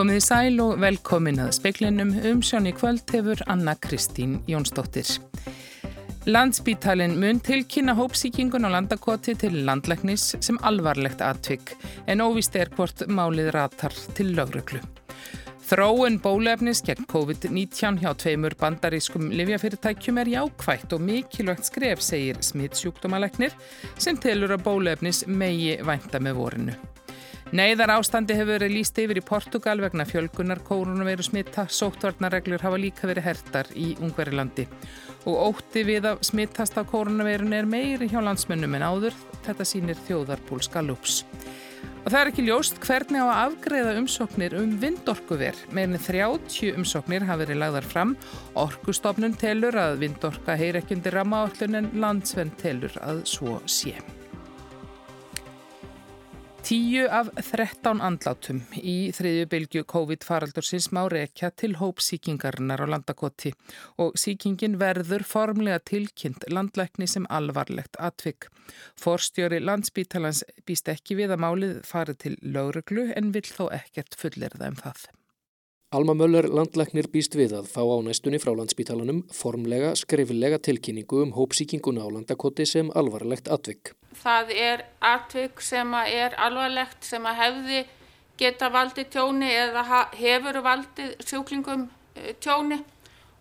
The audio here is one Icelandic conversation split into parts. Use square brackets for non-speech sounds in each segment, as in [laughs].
Komið í sæl og velkomin að speiklinum um sjóni kvöld hefur Anna Kristín Jónsdóttir. Landsbítalinn mun tilkynna hópsíkingun á landakoti til landlæknis sem alvarlegt atvik en óvist er hvort málið ratar til lögröklu. Þróun bólefnis gegn COVID-19 hjá tveimur bandarískum livjafyrirtækjum er jákvægt og mikilvægt skref, segir smittsjúkdómaleknir sem telur að bólefnis megi vænta með vorinu. Neiðar ástandi hefur verið líst yfir í Portugal vegna fjölgunar koronaviru smitta. Sóttvarnarreglur hafa líka verið hertar í Ungverilandi. Og ótti við að smittast á koronavirun er meiri hjá landsmönnum en áður. Þetta sínir þjóðarpúl Skalups. Og það er ekki ljóst hvernig á að afgreða umsóknir um vindorkuver. Meirin 30 umsóknir hafa verið lagðar fram. Orkustofnun telur að vindorka heyr ekki undir rammaállun en landsvenn telur að svo sé. Tíu af 13 andlátum í þriðju bylgu COVID-faraldursins má rekja til hópsíkingarinnar á landakoti og síkingin verður formlega tilkynnt landlækni sem alvarlegt atvik. Forstjóri landsbítalans býst ekki við að málið farið til lauruglu en vill þó ekkert fullerða um það. Alma Möller landlæknir býst við að fá á næstunni frá landsbítalanum formlega skrifilega tilkynningu um hópsíkinguna á landakoti sem alvarlegt atvik. Það er atvik sem er alvarlegt sem að hefði geta valdið tjóni eða hefur valdið sjúklingum eh, tjóni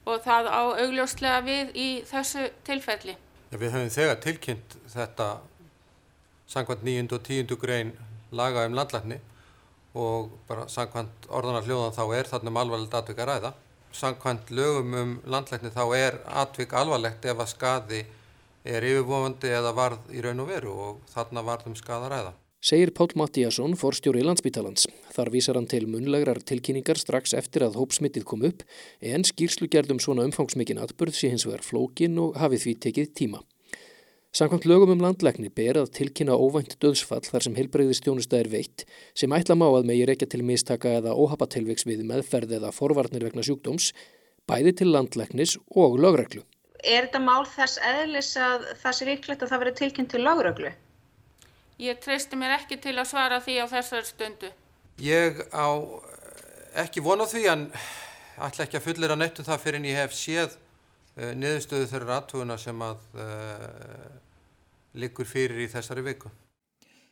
og það á augljóslega við í þessu tilfelli. Ja, við höfum þegar tilkynnt þetta sangvært 9. og 10. grein laga um landlækni og bara sangkvæmt orðanar hljóðan þá er þarna um alvarlegt atvik að ræða. Sangkvæmt lögum um landlækni þá er atvik alvarlegt ef að skadi er yfirvofandi eða varð í raun og veru og þarna varðum skada ræða. Segir Pál Mattíasson, forstjóri landsbítalans. Þar vísar hann til munlegrar tilkynningar strax eftir að hópsmittið kom upp en skýrslugjardum svona umfangsmikinn atbyrð sé hins vegar flókin og hafið því tekið tíma. Samkvæmt lögum um landlækni ber að tilkynna óvænt döðsfall þar sem heilbreyðistjónusta er veitt sem ætla má að megi reykja til mistaka eða óhapatilviks við meðferð eða forvarnir vegna sjúkdóms, bæði til landlæknis og lögreglu. Er þetta mál þess eðlis að það sé líklegt að það veri tilkynnt til lögreglu? Ég treysti mér ekki til að svara því á þessar stundu. Ég á ekki vona því en ætla ekki að fullir að nettu það fyrir en ég hef séð niðurstöðu þeirra aðtuguna sem að uh, liggur fyrir í þessari viku.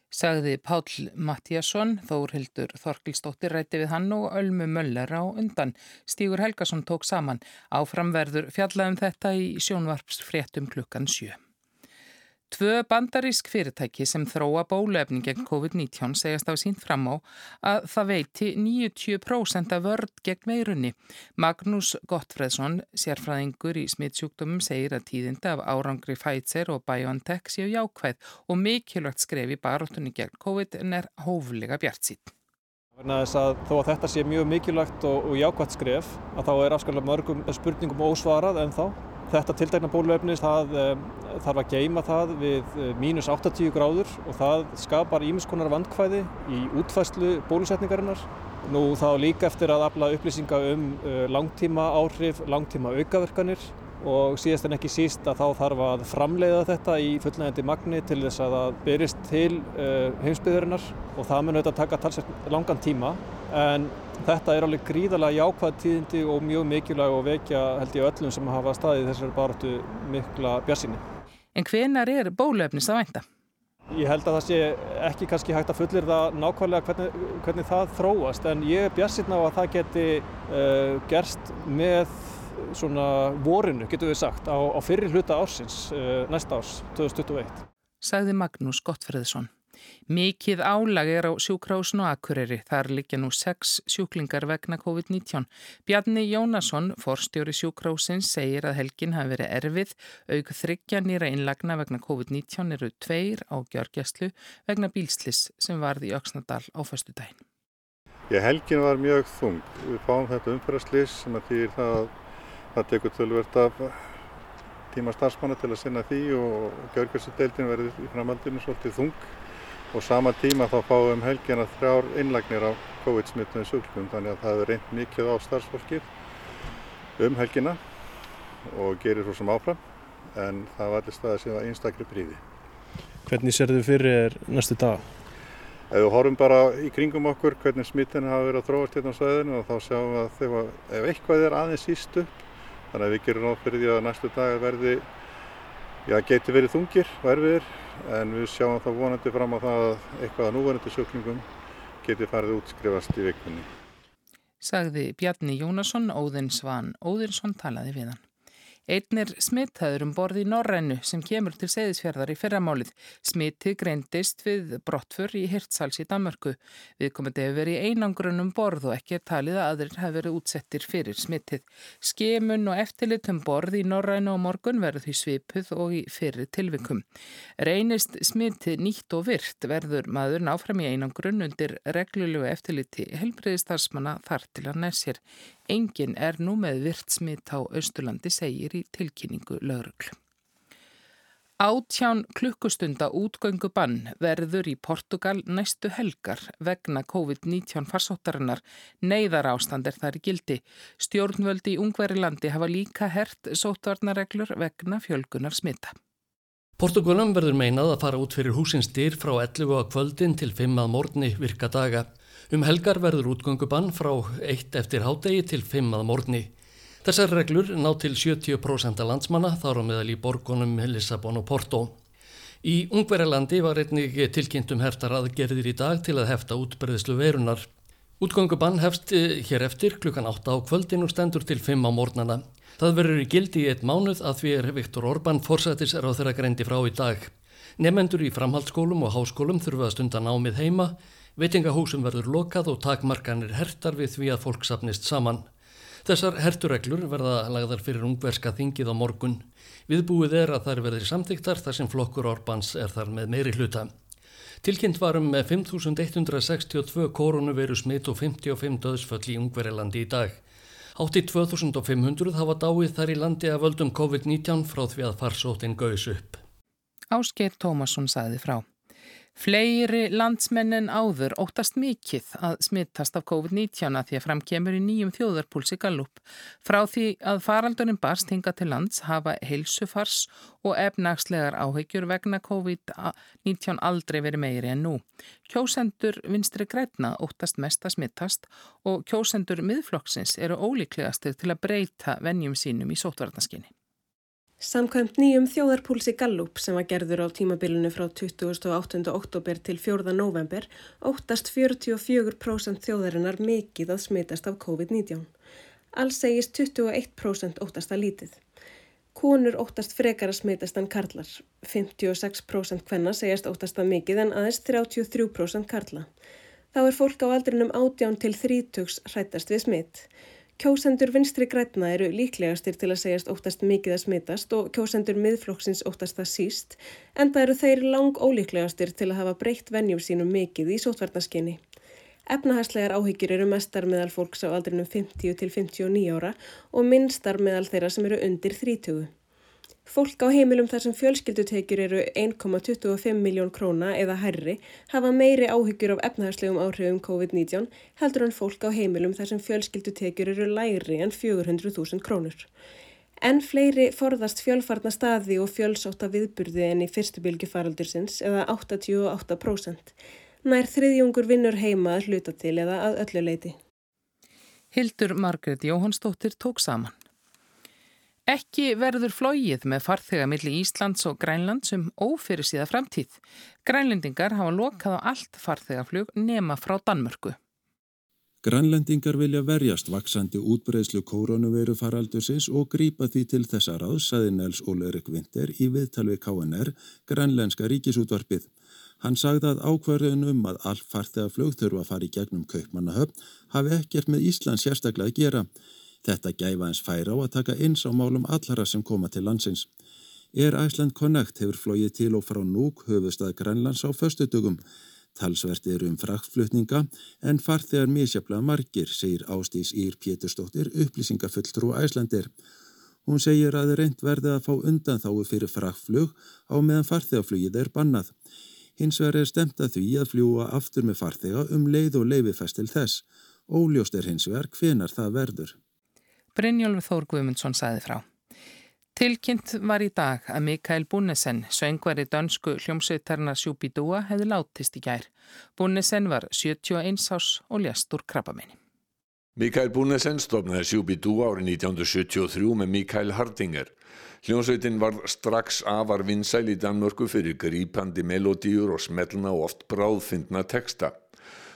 Sagði Pál Mattíasson, Þórhildur Þorkilstóttir rætti við hann og Ölmu Möller á undan. Stígur Helgason tók saman. Áframverður fjallaðum þetta í sjónvarpsfréttum klukkan sjö. Tvö bandarísk fyrirtæki sem þróa bólefning gegn COVID-19 segast á sínt fram á að það veiti 90% af vörd gegn veirunni. Magnús Gottfredsson, sérfræðingur í smittsjúkdómum, segir að tíðinda af árangri Pfizer og BioNTech séu jákvæð og mikilvægt skref í baróttunni gegn COVID en er hóflega bjart sítt. Þó að þetta sé mjög mikilvægt og, og jákvægt skref að þá er afskalega mörgum spurningum ósvarað en þá. Þetta tildækna bóluefnis það um, þarf að geima það við eh, mínus 80 gráður og það skapar ímiskonar vandkvæði í útfæslu bólusetningarinnar. Nú þá líka eftir að afla upplýsinga um uh, langtíma áhrif, langtíma aukaverkanir og síðast en ekki síst að þá þarf að framleiða þetta í fullnægandi magni til þess að það byrjist til uh, heimsbyðurinnar og það mun auðvitað taka talsett langan tíma en þetta er alveg gríðarlega jákvæð tíðindi og mjög mikilvæg og vekja held ég öllum sem hafa staðið þessari baratu mikla björnsýni. En hvenar er bólöfnis að vænta? Ég held að það sé ekki kannski hægt að fullir það nákvæmlega hvernig, hvernig það þróast en ég er björnsýn á að það geti uh, gerst með svona vorinu, getur við sagt, á, á fyrir hluta ársins, uh, næsta árs, 2021. Sagði Magnús Gottfriðsson. Mikið álag er á sjúkrásinu Akureyri. Þar liggja nú sex sjúklingar vegna COVID-19. Bjarni Jónasson, forstjóri sjúkrásins, segir að helgin hafi verið erfið. Auk þryggja nýra innlagna vegna COVID-19 eru tveir á gjörgjastlu vegna bílslis sem varði í Öksnadal á fastu dæn. Ég helgin var mjög þung. Við fáum þetta umfyraslis sem að því það það tekur tölvert af tíma starfsmanna til að sinna því og gjörgjörsudeildin verður í framhaldinu svolítið þung og sama tíma þá fáum um helgina þrjár innlagnir á COVID-smittum í sjúklum þannig að það hefur reynd mikið á starfsfólkið um helgina og gerir svo sem áfram en það var allir staðið sem var einstakri príði. Hvernig sér þið fyrir næstu dag? Ef við horfum bara í kringum okkur hvernig smittin hafa verið að þróast hérna á sveðinu þá sjáum við að ef eitthvað er aðeins síst upp þannig að við gerum ráð fyrir því að næstu dag verði, já, geti verið þungir og erfiðir en við sjáum þá vonandi fram á það að eitthvað að núverandi sjúklingum geti farið útskrifast í vikunni. Sagði Bjarni Jónasson, Óðinn Svan Óðinsson talaði við hann. Einn er smittaður um borði í Norrænu sem kemur til segðisfjörðar í fyrramálið. Smittið greindist við brottfur í Hirtshals í Danmörku. Við komum hefur verið í einangrunum borð og ekki er talið að aðrir hafi verið útsettir fyrir smittið. Skemun og eftirlitum borð í Norrænu og morgun verður því svipuð og í fyrir tilvikum. Reynist smittið nýtt og virt verður maður náfram í einangrun undir reglulegu eftirliti helbriðistarsmanna þar til að næsir. Engin er nú með virt smitt á Östurlandi, segir í tilkynningu laurugl. Átján klukkustunda útgöngu bann verður í Portugal næstu helgar vegna COVID-19 farsóttarinnar. Neiðar ástand er þar í gildi. Stjórnvöldi í Ungverilandi hafa líka hert sótvarnareglur vegna fjölgunar smita. Portugalum verður meinað að fara út fyrir húsins dyr frá 11 á kvöldin til 5 að morgni virka daga. Um helgar verður útgöngubann frá 1 eftir hádegi til 5 að morgni. Þessar reglur ná til 70% af landsmanna þar á meðal í borgunum Lissabon og Porto. Í Ungverjalandi var einnig tilkynntum hertar aðgerðir í dag til að hefta útbreyðslu verunar. Útgöngubann hefst eh, hér eftir klukkan 8 á kvöldin og stendur til 5 á morgnana. Það verður í gildi í eitt mánuð að því er Viktor Orbán forsættis er á þeirra greindi frá í dag. Nefendur í framhaldsskólum og háskólum þurfa að stunda námið heima Veitingahúsum verður lokað og takmarkanir hertar við því að fólk sapnist saman. Þessar hertureglur verða lagðar fyrir ungverska þingið á morgun. Viðbúið er að þær verður samþygtar þar sem flokkur Orbáns er þar með meiri hluta. Tilkynnt varum með 5.162 koronaviru smitt og 55 döðsföll í Ungverilandi í dag. Hátti 2500 hafa dáið þar í landi að völdum COVID-19 frá því að farsóttin gauðs upp. Ásker Tómasson sagði frá. Fleiri landsmenn en áður óttast mikið að smittast af COVID-19 að því að framkemur í nýjum þjóðarpúlsi Gallup. Frá því að faraldurinn barst hinga til lands hafa heilsufars og efnagslegar áhegjur vegna COVID-19 aldrei verið meiri en nú. Kjósendur vinstri grætna óttast mest að smittast og kjósendur miðflokksins eru ólíklegastir til að breyta vennjum sínum í sótvarnaskinni. Samkvæmt nýjum þjóðarpúlsi Gallup sem var gerður á tímabilinu frá 28. oktober til 4. november óttast 44% þjóðarinnar mikið að smitast af COVID-19. Alls segist 21% óttast að lítið. Konur óttast frekar að smitast en karlar. 56% hvenna segist óttast að mikið en aðeins 33% karla. Þá er fólk á aldrinum 18 til 30 hrættast við smitt. Kjósendur vinstri grætna eru líklegastir til að segjast óttast mikið að smitast og kjósendur miðflokksins óttast það síst en það eru þeir lang ólíklegastir til að hafa breytt vennjum sínum mikið í sótvarnaskinni. Efnahæslegar áhyggjur eru mestar meðal fólks á aldrinum 50 til 59 ára og minnstar meðal þeirra sem eru undir 30. Fólk á heimilum þar sem fjölskyldutekjur eru 1,25 miljón króna eða herri hafa meiri áhyggjur af efnahagslegum áhrifum COVID-19 heldur en fólk á heimilum þar sem fjölskyldutekjur eru læri en 400.000 krónur. En fleiri forðast fjölfarna staði og fjölsóta viðburði en í fyrstu bylgi faraldursins eða 88%. Nær þriðjungur vinnur heima að hluta til eða að öllu leiti. Hildur Margret Jóhannsdóttir tók saman. Ekki verður flóið með farþega millir Íslands og Grænlands um ófyrir síða framtíð. Grænlendingar hafa lokað á allt farþegaflug nema frá Danmörku. Grænlendingar vilja verjast vaksandi útbreyslu koronaviru faraldursins og grýpa því til þessa ráð, saði Nels Ólerik Vinter í viðtalvi KNR, grænlenska ríkisútvarpið. Hann sagði að ákvarðun um að all farþegaflug þurfa að fara í gegnum kaupmannahöfn hafi ekkert með Íslands sérstaklega að gera. Þetta gæfa eins færa á að taka eins á málum allara sem koma til landsins. Air Iceland Connect hefur flóið til og frá núk höfustað Grænlands á föstutugum. Talsvert eru um fraktflutninga en farþegar misjaflega margir, segir Ástís Ír Péturstóttir, upplýsingafulltrú Æslandir. Hún segir að reynd verði að fá undan þáu fyrir fraktflug á meðan farþegaflugið er bannað. Hins vegar er stemt að því að fljúa aftur með farþega um leið og leififestil þess. Óljóst er hins vegar hvenar það verður. Brynjólfur Þór Guðmundsson saði frá. Tilkynnt var í dag að Mikael Bunnesen, söngvari dönsku hljómsveitarnar Sjúbidúa, hefði látist í gær. Bunnesen var 71 ás og ljast úr krabbamenni. Mikael Bunnesen stofnaði Sjúbidúa árið 1973 með Mikael Hardinger. Hljómsveitin var strax afar vinsæl í Danmörku fyrir grípandi melodíur og smellna og oft bráðfindna texta.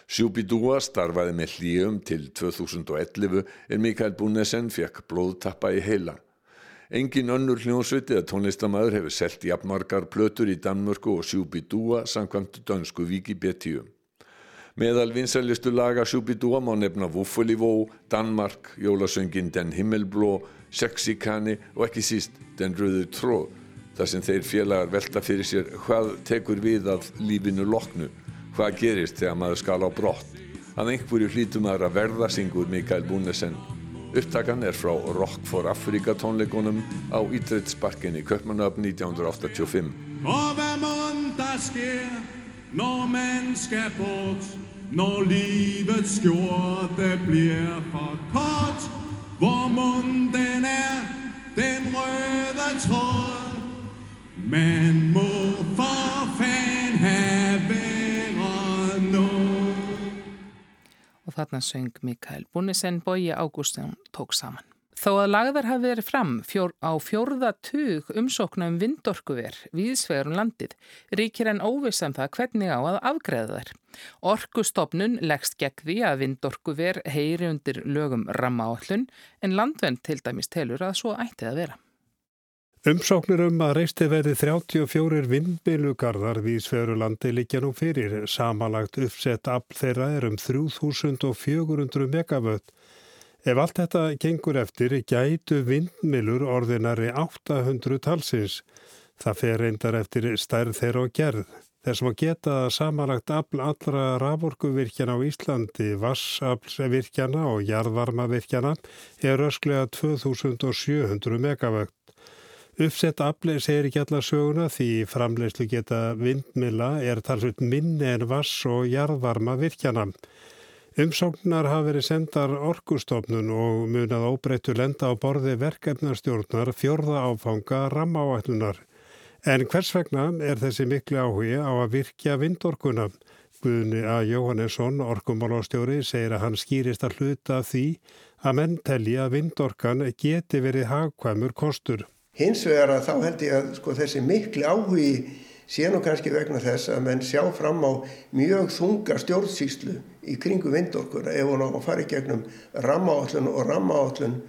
Sjúbidúa starfaði með hlýjum til 2011 en Mikael Bunnesen fekk blóðtappa í heila. Engin önnur hljónsviti að tónlistamæður hefur selgt jafnmargar plötur í Danmörku og Sjúbidúa samkvæmt dönsku Wikipedia. Meðal vinsælistu laga Sjúbidúa má nefna Wuffulivó, Danmark, jólasöngin Den Himmelbló, Sexikani og ekki síst Den Röðu Tróð. Þar sem þeir félagar velta fyrir sér hvað tekur við af lífinu loknu, hvað gerist þegar maður skal á brott. Að einhverju hlítum aðra verða syngur Mikael Búnesen Upptakan er frá Rock for Africa tónleikunum á Ídreitsparkin í Köpmanöfn 1985. Og hvað mun það sker når man skal bort Når livets skjorte bliver for kort Hvor mun den er, den røde tråd Man må þarna söng Mikael Bunnisen, Bói Ágústjón tók saman. Þó að lagðar hafi verið fram fjór, á fjórða tug umsókna um vindorkuver viðsvegurum landið ríkir en óvissan um það hvernig á að afgreða þær. Orkustofnun leggst gegn því að vindorkuver heyri undir lögum rammaállun en landvenn til dæmis telur að svo ætti að vera. Umsóknir um að reisti verði 34 vindbilugarðar við Sverulandi líkja nú fyrir. Samanlagt uppsett afl þeirra er um 3400 megavött. Ef allt þetta gengur eftir, gætu vindmilur orðinari 800 talsins. Það fer reyndar eftir stærð þeirra og gerð. Þessum að geta samanlagt afl allra raforkuvirkjana á Íslandi, vassaflsvirkjana og jarðvarmavirkjana er ösklega 2700 megavött. Uppsett afli segir ekki alla söguna því framlegslu geta vindmila er talsveit minni en vass og jarðvarma virkjana. Umsóknar hafa verið sendar orkustofnun og munað óbreyttu lenda á borði verkefnarstjórnar fjörða áfanga rammáætlunar. En hvers vegna er þessi miklu áhugi á að virkja vindorkuna? Guðni A. Jóhannesson, orkumálastjóri, segir að hann skýrist að hluta því að menn telli að vindorkan geti verið hagkvæmur kostur. Hins vegar að þá held ég að sko, þessi miklu áhugi sé nú kannski vegna þess að menn sjá fram á mjög þunga stjórnsýslu í kringu vindorkur ef hún á að fara í gegnum rammaállun og rammaállun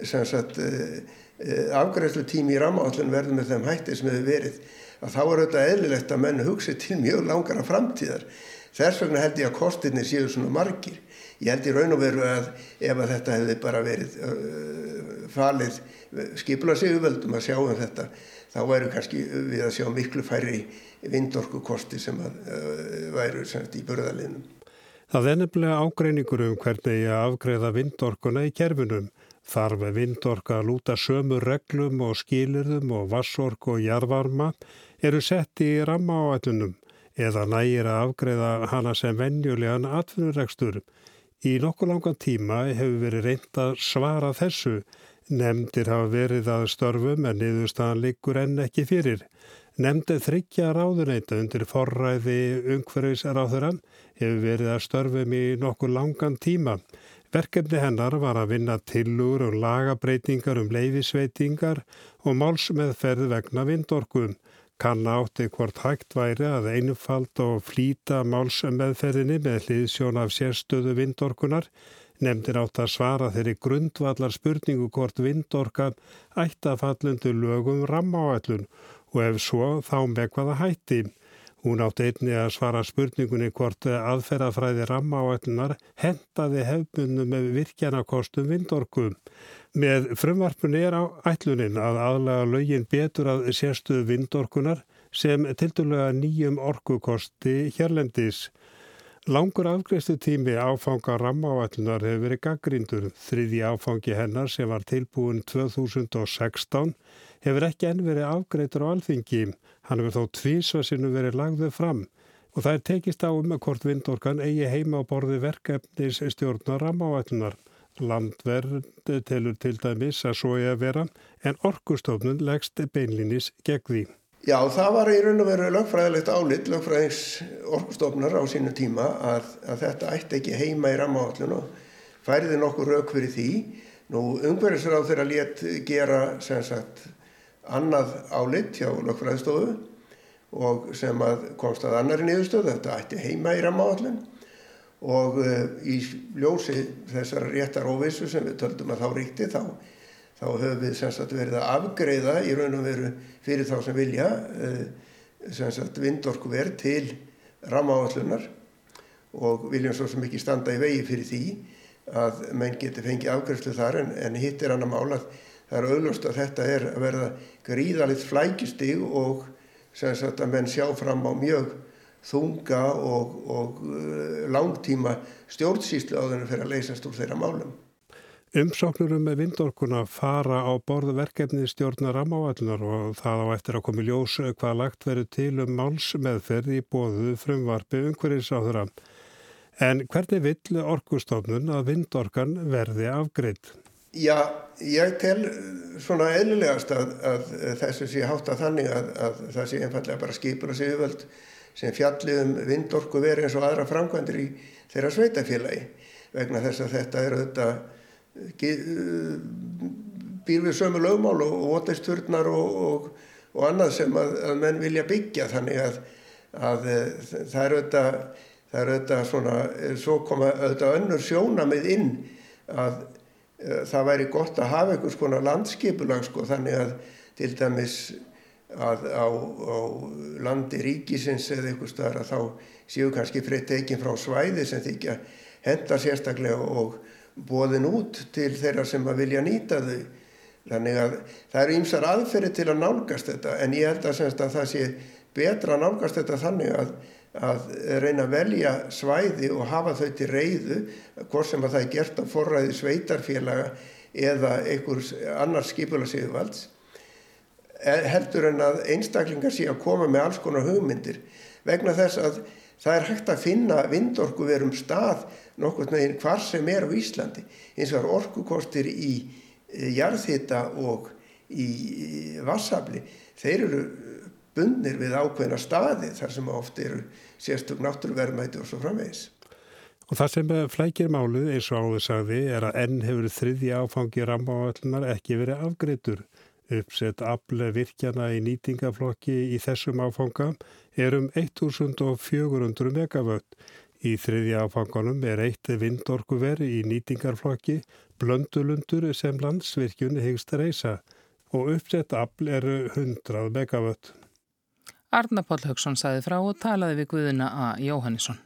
sem sagt eh, eh, afgræslu tími í rammaállun verður með þeim hætti sem hefur verið að þá er auðvitað eðlilegt að menn hugsi til mjög langara framtíðar þess vegna held ég að kostinni séu svona margir ég held í raun og veru að ef að þetta hefði bara verið uh, falið skipla sig auðveldum að sjá um þetta þá væru kannski við að sjá miklu færri vindorku kosti sem að uh, væru sagt, í burðalinnum. Það er nefnilega ágreiningur um hvernig að afgreða vindorkuna í kerfinum. Þarf vindorka að lúta sömu reglum og skilirðum og vassork og jarvarma eru sett í ramma áætlunum eða nægir að afgreða hana sem vennjulegan atvinnuregstur. Í nokkuð langan tíma hefur verið reynd að svara þessu. Nemndir hafa verið að störfum en niðurstaðan liggur enn ekki fyrir. Nemndið þryggja ráðuneyta undir forræði umhverfisráðurann hefur verið að störfum í nokkuð langan tíma. Verkefni hennar var að vinna tillur og lagabreitingar um leifisveitingar og málsmeðferð vegna vindorkum kann átti hvort hægt væri að einfald og flýta málsmeðferðinni með hliðsjón af sérstöðu vindorkunar, nefndir átt að svara þeirri grundvallar spurningu hvort vindorka ætti að fallundu lögum rammáallun og ef svo þá með hvaða hætti. Hún átti einni að svara spurningunni hvort aðferðafræði rammáallunar hentaði hefbunum með virkjanakostum vindorkum. Með frumvarpunni er á ætlunin að aðlaga lögin betur að sérstuðu vindorkunar sem tildulega nýjum orkukosti hérlendis. Langur afgreiðstu tími áfanga rammaáallunar hefur verið gaggrindur. Þriði áfangi hennar sem var tilbúin 2016 hefur ekki enn verið afgreitur á alþingi. Hann hefur þó tvísvarsinu verið lagðuð fram og það er tekist á um að hvort vindorkan eigi heima á borði verkefnis stjórnar rammaáallunar. Landverð telur til dæmis að svo er að vera en orkustofnun leggst beinlinis gegn því. Já, það var í raun og veru lögfræðilegt álit, lögfræðings orkustofnar á sínu tíma að, að þetta ætti ekki heima í rammaállun og færiði nokkur rauk fyrir því. Nú, umhverfisráð þeirra létt gera sem sagt annað álit hjá lögfræðistofu og sem að komst að annari niðurstöðu, þetta ætti heima í rammaállun og uh, í ljósi þessar réttar óvissu sem við töldum að þá ríkti þá, þá höfum við sagt, verið að afgreiða í raun og veru fyrir þá sem vilja uh, vindorku verð til rammaáallunar og viljum svo sem ekki standa í vegi fyrir því að menn geti fengið afgreiðslu þar en, en hitt er annar mál að það er auðlust að þetta er að verða gríðalitt flækjustig og sagt, að menn sjá fram á mjög þunga og, og uh, langtíma stjórnsýslu á þennu fyrir að leysast úr þeirra málum. Umsóknurum með vindorkuna fara á borðu verkefni stjórnar ramáallunar og það á eftir að komi ljós hvað lagt verið til um málsmeðferð í bóðu frumvarfi umhverjisáðura. En hvernig vill orkustofnun að vindorkan verði afgreitt? Já, ég tel svona eðlulegast að, að þessu sé hátta þannig að, að það sé einfallega bara skipur og séuvöld sem fjallið um vindorku verið eins og aðra framkvæmdir í þeirra sveitafélagi vegna þess að þetta er auðvitað býr við sömu lögmál og óteisturnar og, og, og annað sem að, að menn vilja byggja. Þannig að, að það er auðvitað það er auðvitað svona, svo koma auðvitað önnur sjóna með inn að það væri gott að hafa einhvers konar landskipulag sko þannig að til dæmis að á, á landi ríkisins eða einhver staðar að þá séu kannski fritt tekin frá svæði sem þykja henda sérstaklega og bóðin út til þeirra sem að vilja nýta þau. Þannig að það eru ýmsar aðferði til að nálgast þetta en ég held að, að það sé betra að nálgast þetta þannig að, að reyna að velja svæði og hafa þau til reyðu hvort sem að það er gert á forræði sveitarfélaga eða einhvers annars skipularsýðuvalds heldur en að einstaklingar sé að koma með alls konar hugmyndir vegna þess að það er hægt að finna vindorku verum stað nokkur neginn hvar sem er á Íslandi eins og orkukostir í eh, jarðhita og í vassafli þeir eru bundnir við ákveðna staði þar sem ofte eru sérstök náttúruverðmæti og svo framvegis. Og það sem flækir málið eins og áður sagði er að enn hefur þriðji áfangi rammáallunar ekki verið afgreitur Uppsett afle virkjana í nýtingaflokki í þessum áfanga er um 1400 megavött. Í þriðja áfanganum er eitt vindorkuver í nýtingarflokki, blöndulundur sem landsvirkjun hegst reysa og uppsett afl er 100 megavött. Arna Páll Högson saði frá og talaði við Guðina A. Jóhannesson.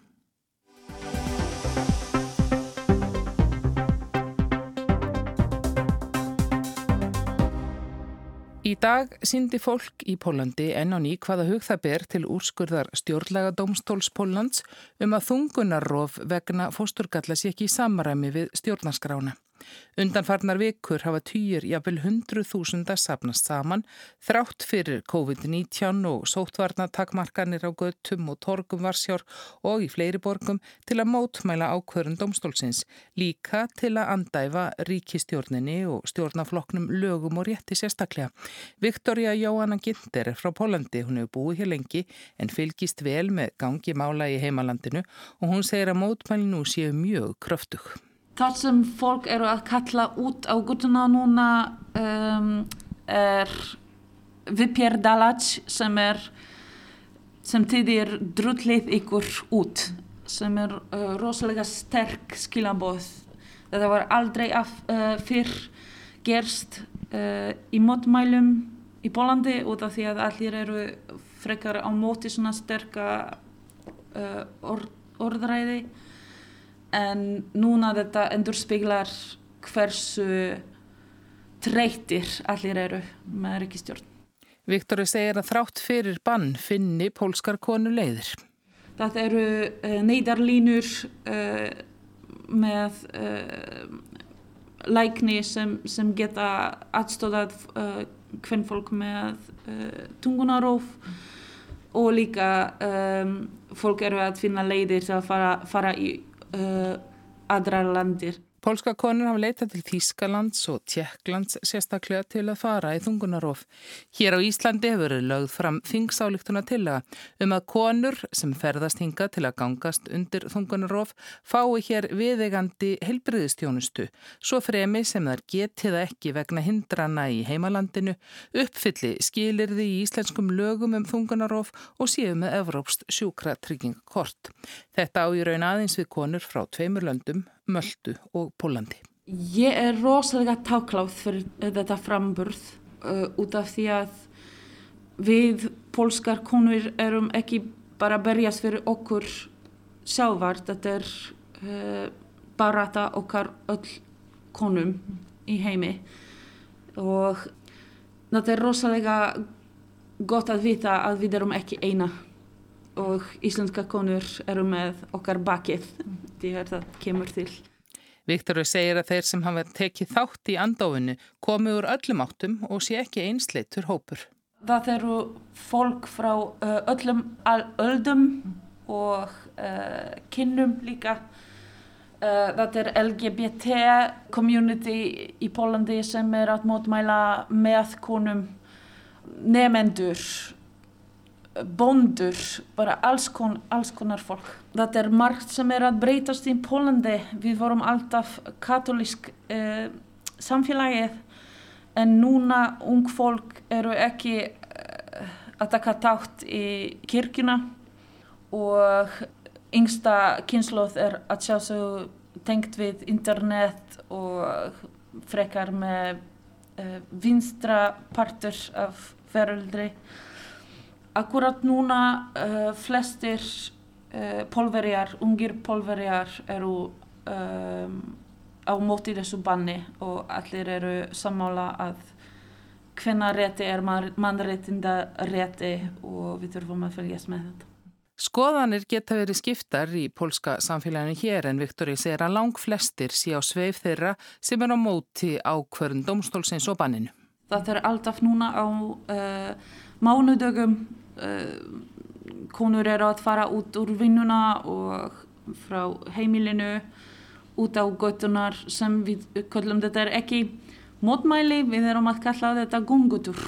Í dag síndi fólk í Pólandi enn á ný hvaða hug það ber til úrskurðar stjórnlega domstóls Póllands um að þungunarrof vegna fósturgalla sé ekki í samræmi við stjórnaskrána. Undanfarnar vikur hafa týjir jafnvel hundru þúsunda sapnast saman þrátt fyrir COVID-19 og sótvarnatakmarkanir á göttum og torgum varsjár og í fleiri borgum til að mótmæla ákvörun domstólsins, líka til að andæfa ríkistjórninni og stjórnafloknum lögum og rétti sérstaklega. Viktoria Jóhanna Ginter er frá Pólandi, hún hefur búið hér lengi en fylgist vel með gangi mála í heimalandinu og hún segir að mótmæli nú séu mjög kröftug. Það sem fólk eru að kalla út á gutuna núna um, er vypierdalać sem er sem þýðir drullið ykkur út sem er uh, rosalega sterk skilabóð. Þetta var aldrei af, uh, fyrr gerst uh, í mótmælum í Bólandi út af því að allir eru frekar á móti svona sterka uh, orð, orðræði en núna þetta endur speglar hversu treytir allir eru með ríkistjórn. Viktori segir að þrátt fyrir bann finni pólskar konu leiðir. Það eru uh, neydarlínur uh, með uh, lækni sem, sem geta aðstóðað hvern fólk með tungunaróf og líka um, fólk eru að finna leiðir til að fara, fara í uh, landir. Pólska konur hafa leitað til Þískalands og Tjekklands sérstaklega til að fara í þungunarof. Hér á Íslandi hefur verið lögð fram þingsályktuna til að um að konur sem ferðast hinga til að gangast undir þungunarof fái hér viðegandi helbriðistjónustu, svo fremi sem þar getið ekki vegna hindrana í heimalandinu, uppfylli skilirði í íslenskum lögum um þungunarof og séu með Evrópst sjúkra tryggingakort. Þetta á í raun aðeins við konur frá tveimur löndum Möldu og Pólandi. Ég er rosalega tákláð fyrir þetta framburð uh, út af því að við pólskar konur erum ekki bara að berjast fyrir okkur sjálfart, þetta er uh, bara þetta okkar öll konum í heimi og þetta er rosalega gott að vita að við erum ekki eina og íslenska konur eru með okkar bakið þegar það kemur til. Viktor segir að þeir sem hafa tekið þátt í andóinu komi úr öllum áttum og sé ekki einsleitur hópur. Það eru fólk frá öllum öldum og uh, kynnum líka. Uh, það er LGBT community í Pólandi sem er að mótmæla með konum nefendur bondur, bara alls, kon, alls konar fólk. Það er margt sem er að breytast í Pólandi. Við vorum alltaf katolísk eh, samfélagið en núna ung fólk eru ekki eh, að taka tátt í kirkuna og yngsta kynsloð er að sjá svo tengt við internet og frekar með eh, vinstra partur af veröldri akkurat núna uh, flestir uh, pólverjar, ungir pólverjar eru um, á móti þessu banni og allir eru sammála að hvenna rétti er mannréttinda rétti og við þurfum að fylgjast með þetta. Skoðanir geta verið skiptar í pólska samfélaginu hér en Viktori segir að lang flestir sé á sveif þeirra sem er á móti á hverjum domstólsins og banninu. Það er alltaf núna á uh, mánudögum Eh, konur eru að fara út úr vinnuna og frá heimilinu út á göttunar sem við kallum þetta er ekki mótmæli, við erum að kalla þetta gungutur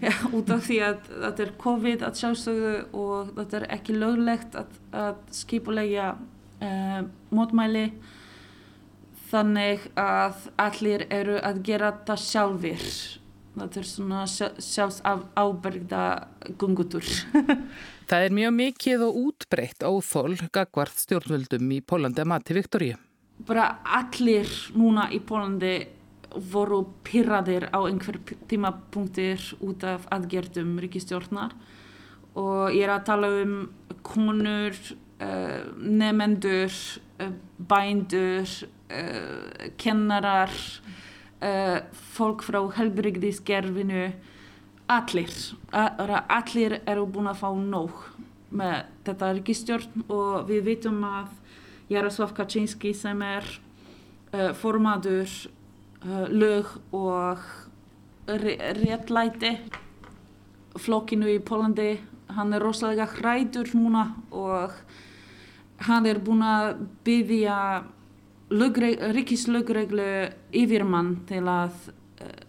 ja, [laughs] út af því að þetta er COVID að sjálfsögðu og þetta er ekki löglegt að, að skipulegja uh, mótmæli. Þannig að allir eru að gera þetta sjálfur þetta er svona sjálfs ábergda gungutur. [laughs] Það er mjög mikið og útbreytt óþól gagvart stjórnvöldum í Pólandi að mati Viktoríu. Bara allir núna í Pólandi voru pyrraðir á einhver tímapunktir út af aðgerðum ríkistjórnar og ég er að tala um konur, uh, nefendur, uh, bændur, uh, kennarar, uh, fólk frá helbriðiskerfinu allir, allir eru búin að fá nóg með þetta ríkistjórn og við vitum að Jaroslav Kaczynski sem er uh, formadur uh, lög og réttlæti flokkinu í Pólandi hann er rosalega hrætur núna og hann er búin að byggja ríkislögreglu yfirmann til að uh,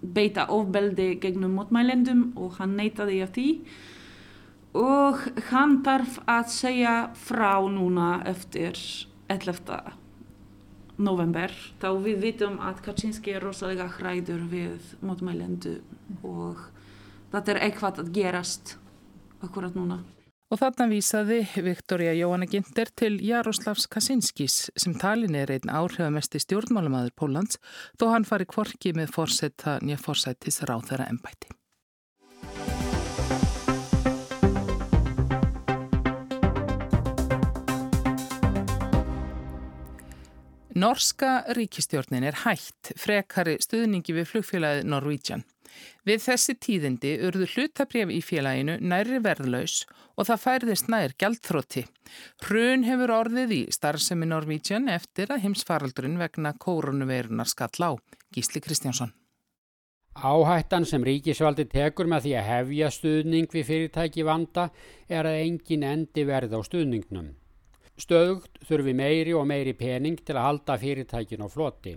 beita ofbeldi gegnum mótmælendum og hann neytaði af því og hann tarf að segja frá núna eftir 11. november þá við vitum að Kaczynski er rosalega hræður við mótmælendu og þetta er eitthvað að gerast akkurat núna. Og þarna vísaði Viktoria Jóhanna Ginter til Jaroslavs Kaczynskis sem talin er einn áhrifamesti stjórnmálamaður Pólans þó hann fari kvorki með fórsetta nýja fórsættis ráð þeirra ennbæti. Norska ríkistjórnin er hætt frekari stuðningi við flugfélagið Norwegian. Við þessi tíðindi urðu hlutabref í félaginu næri verðlaus og það færðist nær gjaldþrótti. Hrun hefur orðið í starfsemi Norvítsjön eftir að heimsfaraldurinn vegna kórunuveirunar skall á. Gísli Kristjánsson. Áhættan sem ríkisvaldi tekur með því að hefja stuðning við fyrirtæki vanda er að engin endi verð á stuðningnum. Stöðugt þurfi meiri og meiri pening til að halda fyrirtækin á floti.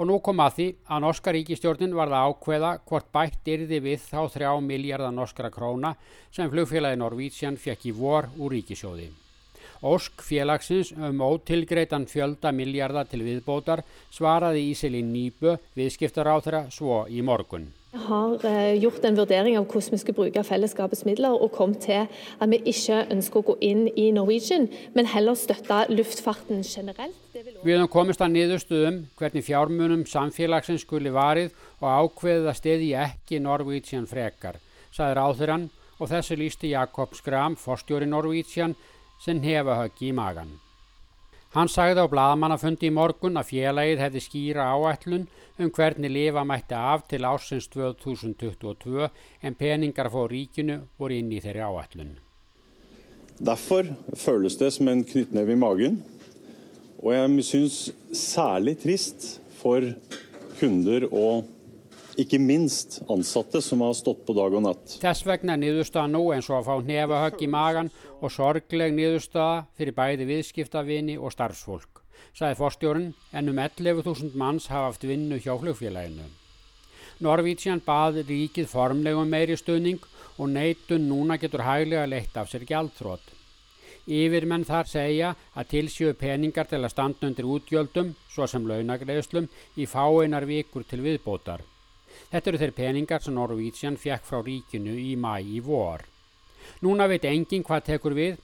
Og nú kom að því að norska ríkistjórnin var það ákveða hvort bætt yrði við þá þrjá miljardar norskra króna sem flugfélagi Norvítsjan fekk í vor úr ríkisjóði. Ósk félagsins um ótilgreitan fjölda miljardar til viðbótar svaraði Íselin Nýbö viðskiptar á þeirra svo í morgun. Vi har eh, gjort en vurdering av hvordan vi skal bruke fellesskapets midler, og kom til at vi ikke ønsker å gå inn i Norwegian, men heller støtte luftfarten generelt. Við höfum komist að niðurstuðum hvernig fjármunum samfélagsins skuli varið og ákveðið að stiði ekki Norwegian frekar, saði ráðurann og þessu lísti Jakob Skram, forstjóri Norwegian, sem hefa höggi í magan. Hann sagði á bladamannafundi í morgun að félagið hefði skýra áætlun um hvernig lifa mætti af til ásins 2022 en peningar fór ríkinu voru inn í þeirri áætlun. Derfor føles det som en knyttneve i magen, og jeg syns særlig trist for kunder og ekki minst ansatte sem hafa stått på dag og natt. Þess vegna er niðurstaða nú eins og að fá nefahögg í magan og sorgleg niðurstaða fyrir bæði viðskiptavinni og starfsfólk, sagði forstjórun en um 11.000 manns hafa haft vinnu hjá flugfélaginu. Norvítsjan baði ríkið formlegum meiri stöðning og neitun núna getur hæglega leitt af sér gjaldþrótt. Yfirmenn þar segja að tilsjöu peningar til að standa undir útgjöldum, svo sem launagreðslum, í fáeinar vikur til viðbótar. Þetta eru þeir peningar sem Norvítsjan fekk frá ríkinu í mæ í vor. Núna veit enginn hvað tekur við.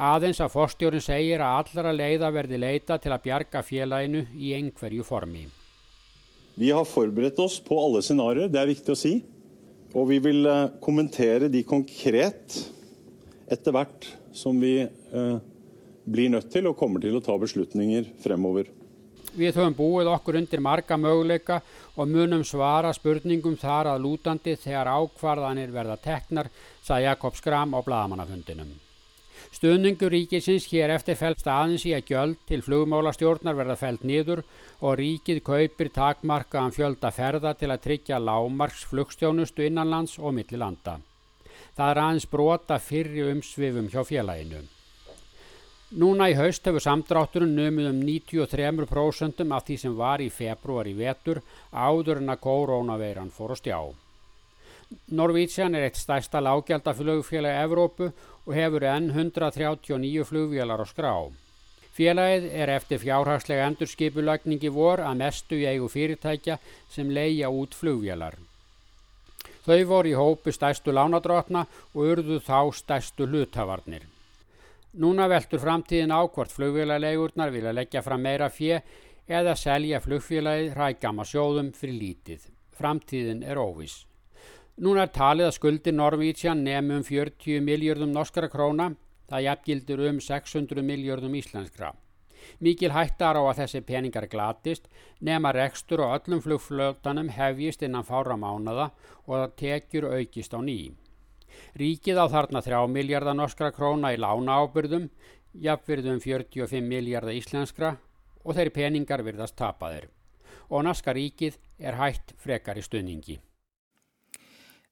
Aðeins að forstjórin segir að allra leiða verði leita til að bjarga félaginu í einhverju formi. Vi har forberedt oss på alle scenarier, det er viktig å si. Og vi vil eh, kommentere de konkret etter hvert som vi eh, blir nødt til og kommer til å ta beslutninger fremover. Við höfum búið okkur undir marga möguleika og munum svara spurningum þar að lútandi þegar ákvarðanir verða teknar, sagði Jakob Skram á bladamannafundinum. Stöðningur ríkisins hér eftir fælst aðeins í að gjöld til flugmálastjórnar verða fælt nýður og ríkið kaupir takmarkaðan fjölda ferða til að tryggja lágmarks flugstjónustu innanlands og millilanda. Það er aðeins brota fyrri umsvifum hjá félaginu. Núna í haust hefur samdrátturinn numið um 93% af því sem var í februar í vetur áður en að koronaveiran fór á stjá. Norvítsjan er eitt stærsta lágjaldaflugfélag Evrópu og hefur enn 139 flugvélar á skrá. Félagið er eftir fjárhagslega endurskipulagningi vor að mestu í eigu fyrirtækja sem leia út flugvélar. Þau voru í hópu stærstu lánadrótna og urðu þá stærstu hlutavarnir. Núna veltur framtíðin á hvort flugfélaglegurnar vilja leggja fram meira fjö eða selja flugfélagið rækjama sjóðum fyrir lítið. Framtíðin er óvis. Núna er talið að skuldir Norvítsjan nefnum 40 miljardum norskara króna, það jafngildur um 600 miljardum íslenskra. Mikil hættar á að þessi peningar glatist, nema rekstur og öllum flugflötanum hefjist innan fára mánada og það tekjur aukist á nýjum. Ríkið á þarna 3 miljardar norskra króna í lána ábyrðum, jafnverðum 45 miljardar íslenskra og þeirri peningar virðast tapaðir. Og norska ríkið er hætt frekar í stunningi.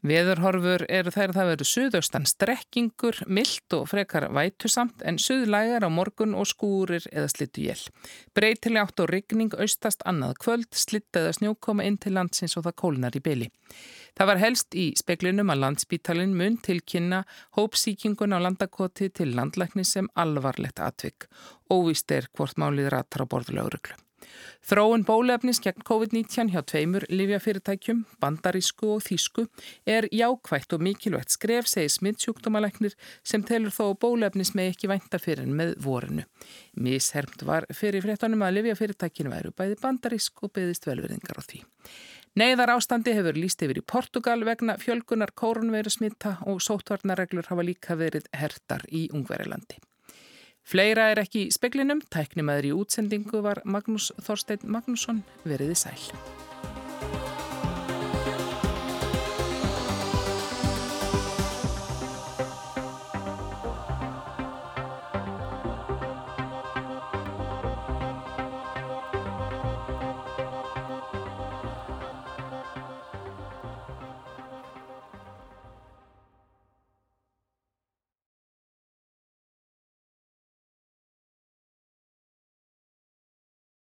Veðurhorfur eru þær að það veru suðaustan strekkingur, myllt og frekar vætusamt en suðlægar á morgun og skúrir eða slittu jél. Breytileg átt og rigning austast annað kvöld, slitta eða snjókoma inn til landsins og það kólnar í byli. Það var helst í speklinum að landsbítalinn mun tilkynna hópsíkingun á landakoti til landlækni sem alvarlegt atvik. Óvist er hvort málið ratar á borðuleguruglu. Þróun bólefnis gegn COVID-19 hjá tveimur livjafyrirtækjum, bandarísku og þýsku er jákvægt og mikilvægt skref, segir smittsjúkdómaleknir sem telur þó bólefnis með ekki vænta fyrir en með vorinu. Mishermt var fyrir fréttanum að livjafyrirtækinu væru bæði bandarísk og beðist velverðingar á því. Neiðar ástandi hefur líst yfir í Portugal vegna fjölgunar kórunveru smitta og sótvarnarreglur hafa líka verið hertar í Ungverilandi. Fleira er ekki í speklinum, tæknimaður í útsendingu var Magnús Þorstein Magnússon veriði sæl.